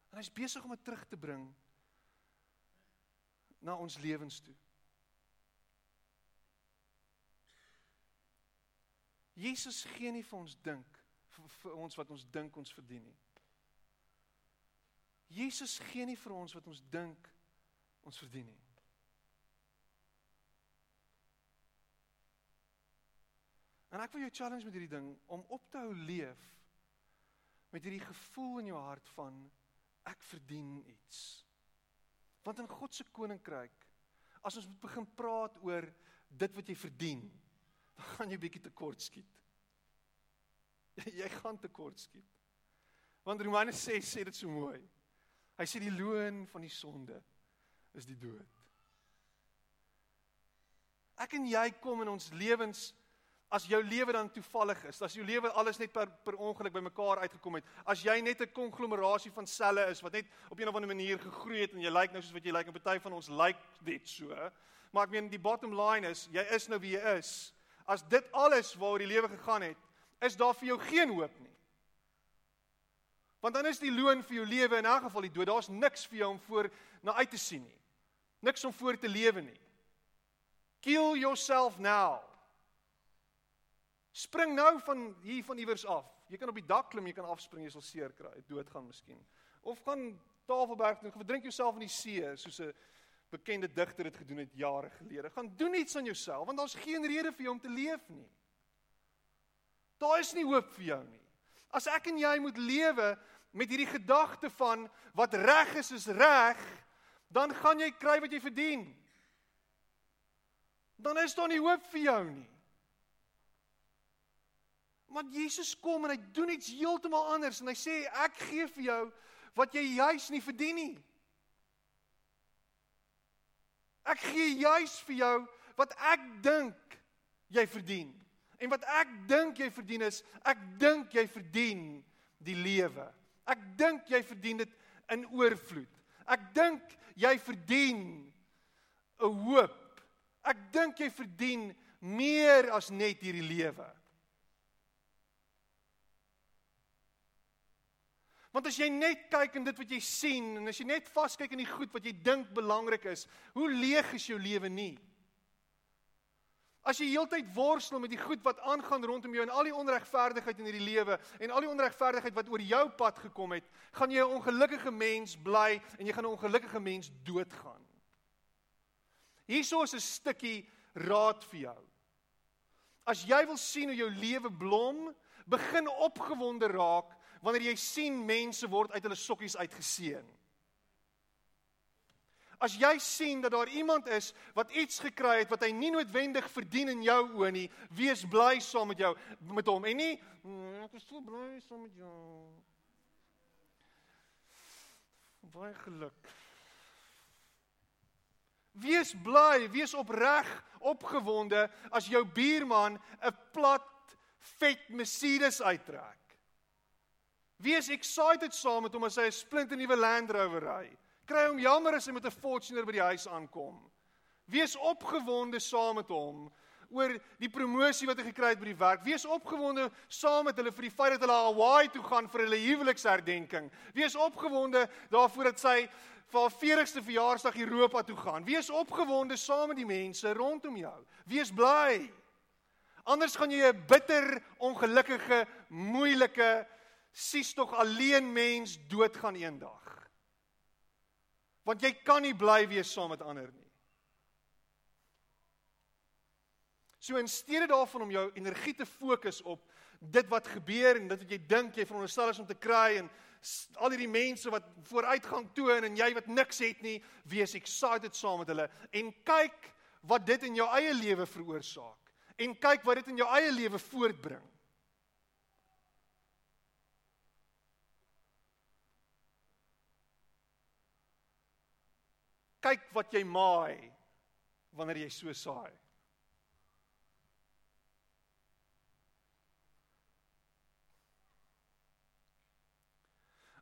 En hy's besig om dit terug te bring na ons lewens toe. Jesus gee nie vir ons dink vir, vir ons wat ons dink ons verdien nie. Jesus gee nie vir ons wat ons dink ons verdien nie. En ek wil jou challenge met hierdie ding om op te hou leef met hierdie gevoel in jou hart van ek verdien iets. Want in God se koninkryk as ons moet begin praat oor dit wat jy verdien, dan gaan jy bietjie tekort skiet. Jy gaan tekort skiet. Want Romeine 6 sê dit so mooi. Hy sê die loon van die sonde is die dood. Ek en jy kom in ons lewens as jou lewe dan toevallig is, as jou lewe alles net per per ongeluk bymekaar uitgekom het, as jy net 'n konglomerasie van selle is wat net op een of ander manier gegroei het en jy lyk nou soos wat jy lyk en party van ons lyk net so, maar ek meen die bottom line is jy is nou wie jy is. As dit alles waaroor die lewe gegaan het, is daar vir jou geen hoop nie. Want dan is die loon vir jou lewe in elk geval die dood. Daar's niks vir jou om voor na uit te sien nie. Niks om voor te lewe nie. Kill yourself now. Spring nou van hier van iewers af. Jy kan op die dak klim, jy kan afspring, jy sal seer kry, doodgaan miskien. Of gaan Tafelberg toe, verdrink jouself in die see soos 'n bekende digter dit gedoen het jare gelede. Gaan doen iets aan jouself want daar's geen rede vir jou om te leef nie. Daar is nie hoop vir jou nie. As ek en jy moet lewe met hierdie gedagte van wat reg is is reg, dan gaan jy kry wat jy verdien. Dan is daar nie hoop vir jou nie. Want Jesus kom en hy doen iets heeltemal anders en hy sê ek gee vir jou wat jy juis nie verdien nie. Ek gee juis vir jou wat ek dink jy verdien. En wat ek dink jy verdien is ek dink jy verdien die lewe. Ek dink jy verdien dit in oorvloed. Ek dink jy verdien 'n hoop. Ek dink jy verdien meer as net hierdie lewe. Want as jy net kyk in dit wat jy sien en as jy net vaskyk in die goed wat jy dink belangrik is, hoe leeg is jou lewe nie? As jy heeltyd worstel met die goed wat aangaan rondom jou en al die onregverdigheid in hierdie lewe en al die onregverdigheid wat oor jou pad gekom het, gaan jy 'n ongelukkige mens bly en jy gaan 'n ongelukkige mens doodgaan. Hierso is 'n stukkie raad vir jou. As jy wil sien hoe jou lewe blom, begin opgewonde raak wanneer jy sien mense word uit hulle sokkies uitgeseën. As jy sien dat daar iemand is wat iets gekry het wat hy nie noodwendig verdien in jou oë nie, wees bly saam met jou met hom en nie mm, ek is so bly saam met jou. Baie geluk. Wees bly, wees opreg opgewonde as jou buurman 'n plat vet Mercedes uittrek. Wees excited saam met hom as hy 'n splinte nuwe Land Rover ry. Kry hom jammer as hy met 'n Fortuner by die huis aankom. Wees opgewonde saam met hom oor die promosie wat hy gekry het by die werk. Wees opgewonde saam met hulle vir die feit dat hulle Hawaii toe gaan vir hulle huweliksherdenking. Wees opgewonde daarvoor dat sy vir haar 40ste verjaarsdag Europa toe gaan. Wees opgewonde saam met die mense rondom jou. Wees bly. Anders gaan jy 'n bitter, ongelukkige, moeilike sies tog alleen mens doodgaan eendag. Want jy kan nie bly wees saam met ander nie. So in steede daarvan om jou energie te fokus op dit wat gebeur en dit wat jy dink jy veronderstel is om te kry en al hierdie mense wat vooruitgang toon en jy wat niks het nie, wees excited saam met hulle en kyk wat dit in jou eie lewe veroorsaak en kyk wat dit in jou eie lewe voortbring. Kyk wat jy maai wanneer jy so saai.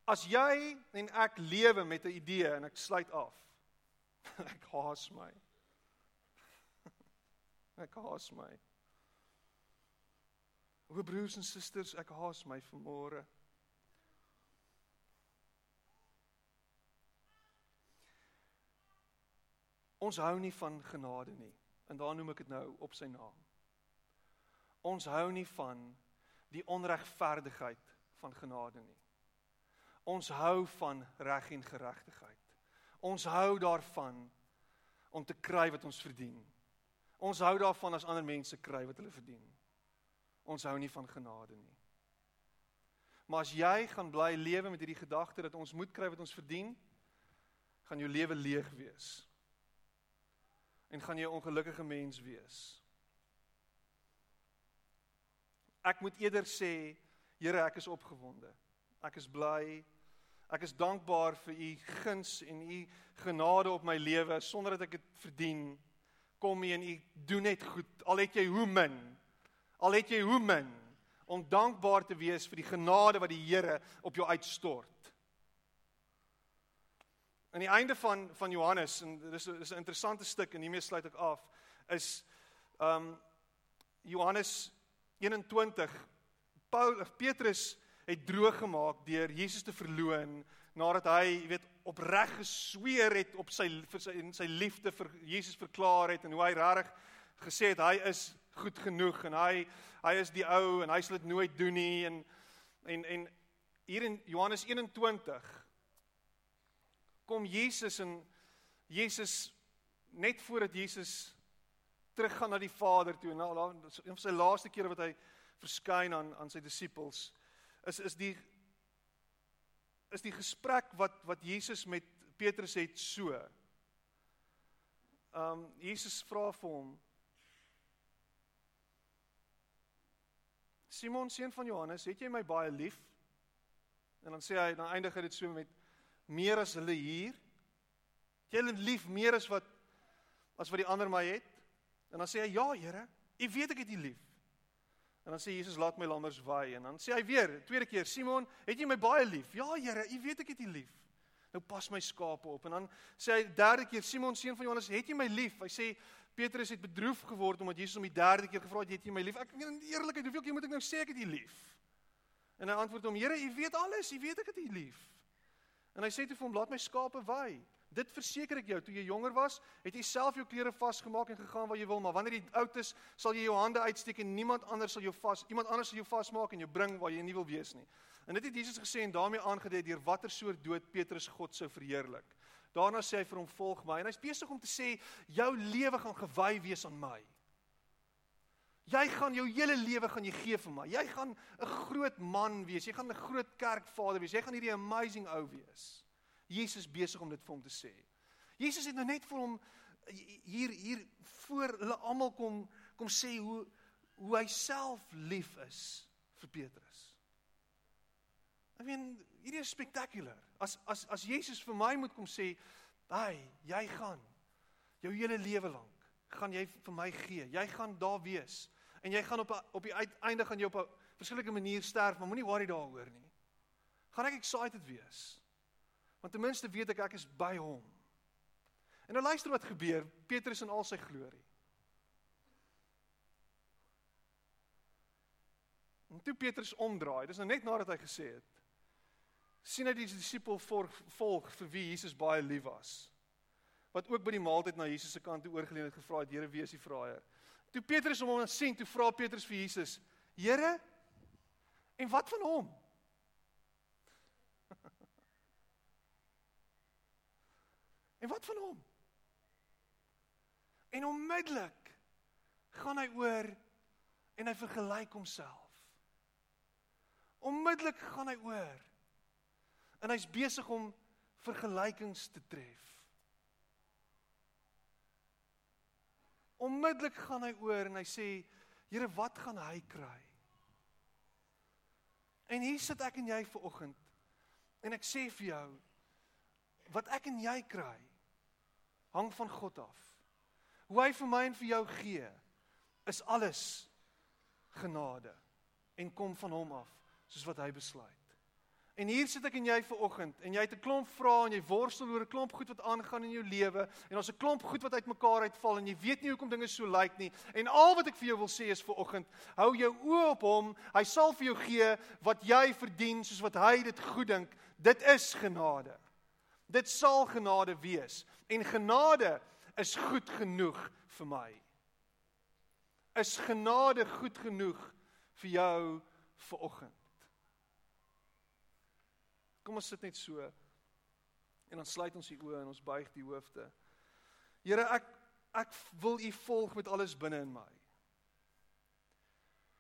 As jy en ek lewe met 'n idee en ek sluit af. ek haas my. ek haas my. O broers en susters, ek haas my vanmôre. Ons hou nie van genade nie. En daar noem ek dit nou op sy naam. Ons hou nie van die onregverdigheid van genade nie. Ons hou van reg en geregtigheid. Ons hou daarvan om te kry wat ons verdien. Ons hou daarvan as ander mense kry wat hulle verdien. Ons hou nie van genade nie. Maar as jy gaan bly lewe met hierdie gedagte dat ons moet kry wat ons verdien, gaan jou lewe leeg wees en gaan jy 'n ongelukkige mens wees. Ek moet eerder sê, Here, ek is opgewonde. Ek is bly. Ek is dankbaar vir u guns en u genade op my lewe sonder dat ek dit verdien. Kom u en u doen net goed. Al het jy hoe min. Al het jy hoe min om dankbaar te wees vir die genade wat die Here op jou uitstort. Aan die einde van van Johannes en dis dis 'n interessante stuk en hiermee sluit ek af is um Johannes 21 Paul of Petrus het droog gemaak deur Jesus te verloon nadat hy, weet, opreg gesweer het op sy vir sy en sy liefde vir Jesus verklaar het en hoe hy regtig gesê het hy is goed genoeg en hy hy is die ou en hy sal dit nooit doen nie en en en hier in Johannes 21 kom Jesus en Jesus net voordat Jesus teruggaan na die Vader toe en nou een van sy laaste kere wat hy verskyn aan aan sy disippels is is die is die gesprek wat wat Jesus met Petrus het so. Um Jesus vra vir hom Simon seun van Johannes, het jy my baie lief? En dan sê hy dan eindig hy dit so met meer as hulle hier? Het jy hulle lief meer as wat as wat die ander my het? En dan sê hy: "Ja, Here, U weet ek het U lief." En dan sê Jesus: "Laat my lammers waai." En dan sê hy weer, tweede keer: "Simon, het jy my baie lief?" "Ja, Here, U weet ek het U lief." Nou pas my skape op. En dan sê hy derde keer: "Simon, seun van Johannes, het jy my lief?" Hy sê Petrus het bedroef geword omdat Jesus hom die derde keer gevra het: "Het jy my lief?" Ek in eerlikheid, hoeveel keer moet ek nou sê ek het U lief? En hy antwoord hom: "Here, U weet alles. U weet ek het U lief." En hy sê toe vir hom: "Laat my skape waai." Dit verseker ek jou, toe jy jonger was, het jy self jou klere vasgemaak en gegaan waar jy wil, maar wanneer jy oud is, sal jy jou hande uitsteek en niemand anders sal jou vas, iemand anders sal jou vasmaak en jou bring waar jy nie wil wees nie. En dit het Jesus gesê en daarmee aangedui deur watter soort dood Petrus God sou verheerlik. Daarna sê hy vir hom: "Volg my." En hy's besig om te sê: "Jou lewe gaan gewy wees aan my." Jy gaan jou hele lewe gaan jy gee vir my. Jy gaan 'n groot man wees. Jy gaan 'n groot kerkvader wees. Jy gaan hierdie amazing ou wees. Jesus besig om dit vir hom te sê. Jesus het nou net vir hom hier hier voor hulle almal kom kom sê hoe hoe hy self lief is vir Petrus. I mean, hierdie is spectacular. As as as Jesus vir my moet kom sê, "Hey, jy gaan jou hele lewe lank gaan jy vir my gee. Jy gaan daar wees." En jy gaan op op die uiteinde gaan jy op 'n verskillike manier sterf, maar moenie worry daaroor nie. gaan ek excited wees. Want ten minste weet ek ek is by hom. En nou luister wat gebeur, Petrus in al sy glorie. En toe Petrus omdraai, dis nou net nadat hy gesê het, sien hy die disipel volg vir wie Jesus baie lief was. Wat ook by die maaltyd na Jesus se kant toe oorgeleun het gevra het, Here, wie is die vraaier? Toe Petrus hom sien, toe vra Petrus vir Jesus, Here, en wat van hom? en wat van hom? En onmiddellik gaan hy oor en hy vergelyk homself. Onmiddellik gaan hy oor. En hy's besig om vergelykings te tref. Onmiddellik gaan hy oor en hy sê, Here, wat gaan hy kry? En hier sit ek en jy ver oggend. En ek sê vir jou, wat ek en jy kry, hang van God af. Hoe hy vir my en vir jou gee, is alles genade en kom van hom af, soos wat hy besluit. En hier sit ek en jy ver oggend en jy het 'n klomp vrae en jy worstel oor 'n klomp goed wat aangaan in jou lewe en ons 'n klomp goed wat uitmekaar uitval en jy weet nie hoekom dinge so lyk nie. En al wat ek vir jou wil sê is ver oggend, hou jou oë op hom. Hy sal vir jou gee wat jy verdien soos wat hy dit goed dink. Dit is genade. Dit sal genade wees. En genade is goed genoeg vir my. Is genade goed genoeg vir jou ver oggend? Kom ons sit net so. En dan sluit ons die oë en ons buig die hoofde. Here, ek ek wil U volg met alles binne in my.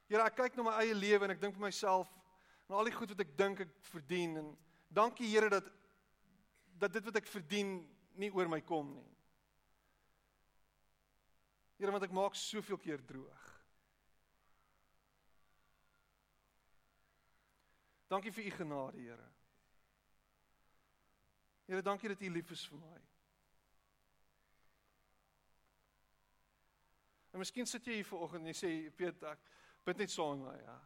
Here, ek kyk na my eie lewe en ek dink vir myself en al die goed wat ek dink ek verdien en dankie Here dat dat dit wat ek verdien nie oor my kom nie. Here, want ek maak soveel keer droog. Dankie vir u genade, Here. Here, dankie dat U lief is vir my. En miskien sit jy hier vanoggend en jy sê, "Piet, ek bid net saam met my, ja.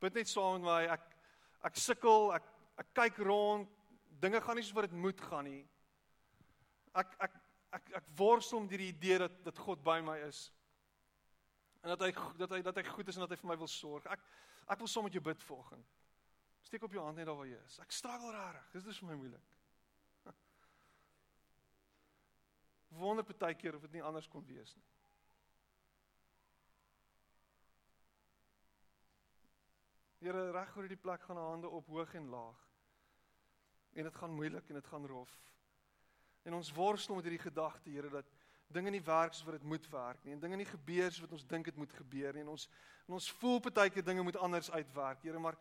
Bid net saam met my. Ek ek sukkel, ek ek kyk rond. Dinge gaan nie soos wat dit moet gaan nie. Ek ek ek ek worstel met hierdie idee dat dat God by my is. En dat hy dat hy dat hy goed is en dat hy vir my wil sorg. Ek ek wil saam met jou bid vanoggend. Steek op jou hand net daar waar jy is. Ek struggle regtig. Dis dis vir my moeilik. Wonder baie keer of dit nie anders kon wees nie. Here reg oor die plek gaan hande op hoog en laag. En dit gaan moeilik en dit gaan rof. En ons worstel met hierdie gedagte, Here, dat dinge nie werk soos wat dit moet werk nie en dinge nie gebeur soos wat ons dink dit moet gebeur nie en ons en ons voel baie keer dinge moet anders uitwerk. Here, maar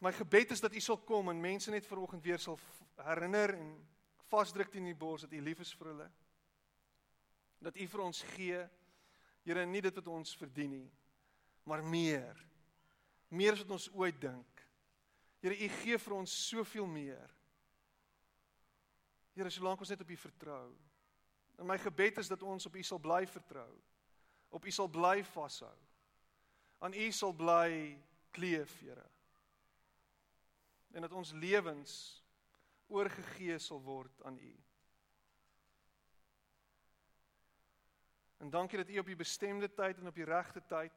my gebed is dat U sal kom en mense net vanoggend weer sal herinner en vasdruk teen die bors dat U lief is vir hulle. Dat U vir ons gee. Here, nie dit wat ons verdien nie, maar meer. Meer as wat ons ooit dink. Here, U gee vir ons soveel meer. Here, solank ons net op U vertrou. En my gebed is dat ons op U sal bly vertrou. Op U sal bly vashou. Aan U sal bly kleef, Here. En dat ons lewens oorgegee sal word aan U. En dankie dat U op die bestemde tyd en op die regte tyd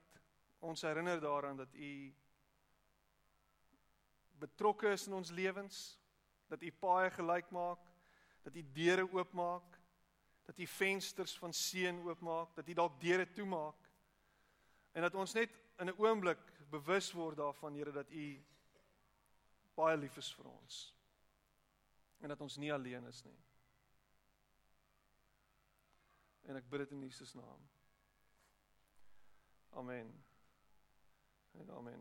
ons herinner daaraan dat U betrokke is in ons lewens, dat U paaie gelyk maak, dat U deure oopmaak, dat U vensters van seën oopmaak, dat U dalk deure toemaak. En dat ons net in 'n oomblik bewus word daarvan, Here, dat U baie lief is vir ons en dat ons nie alleen is nie. En ek bid dit in Jesus naam. Amen. En amen.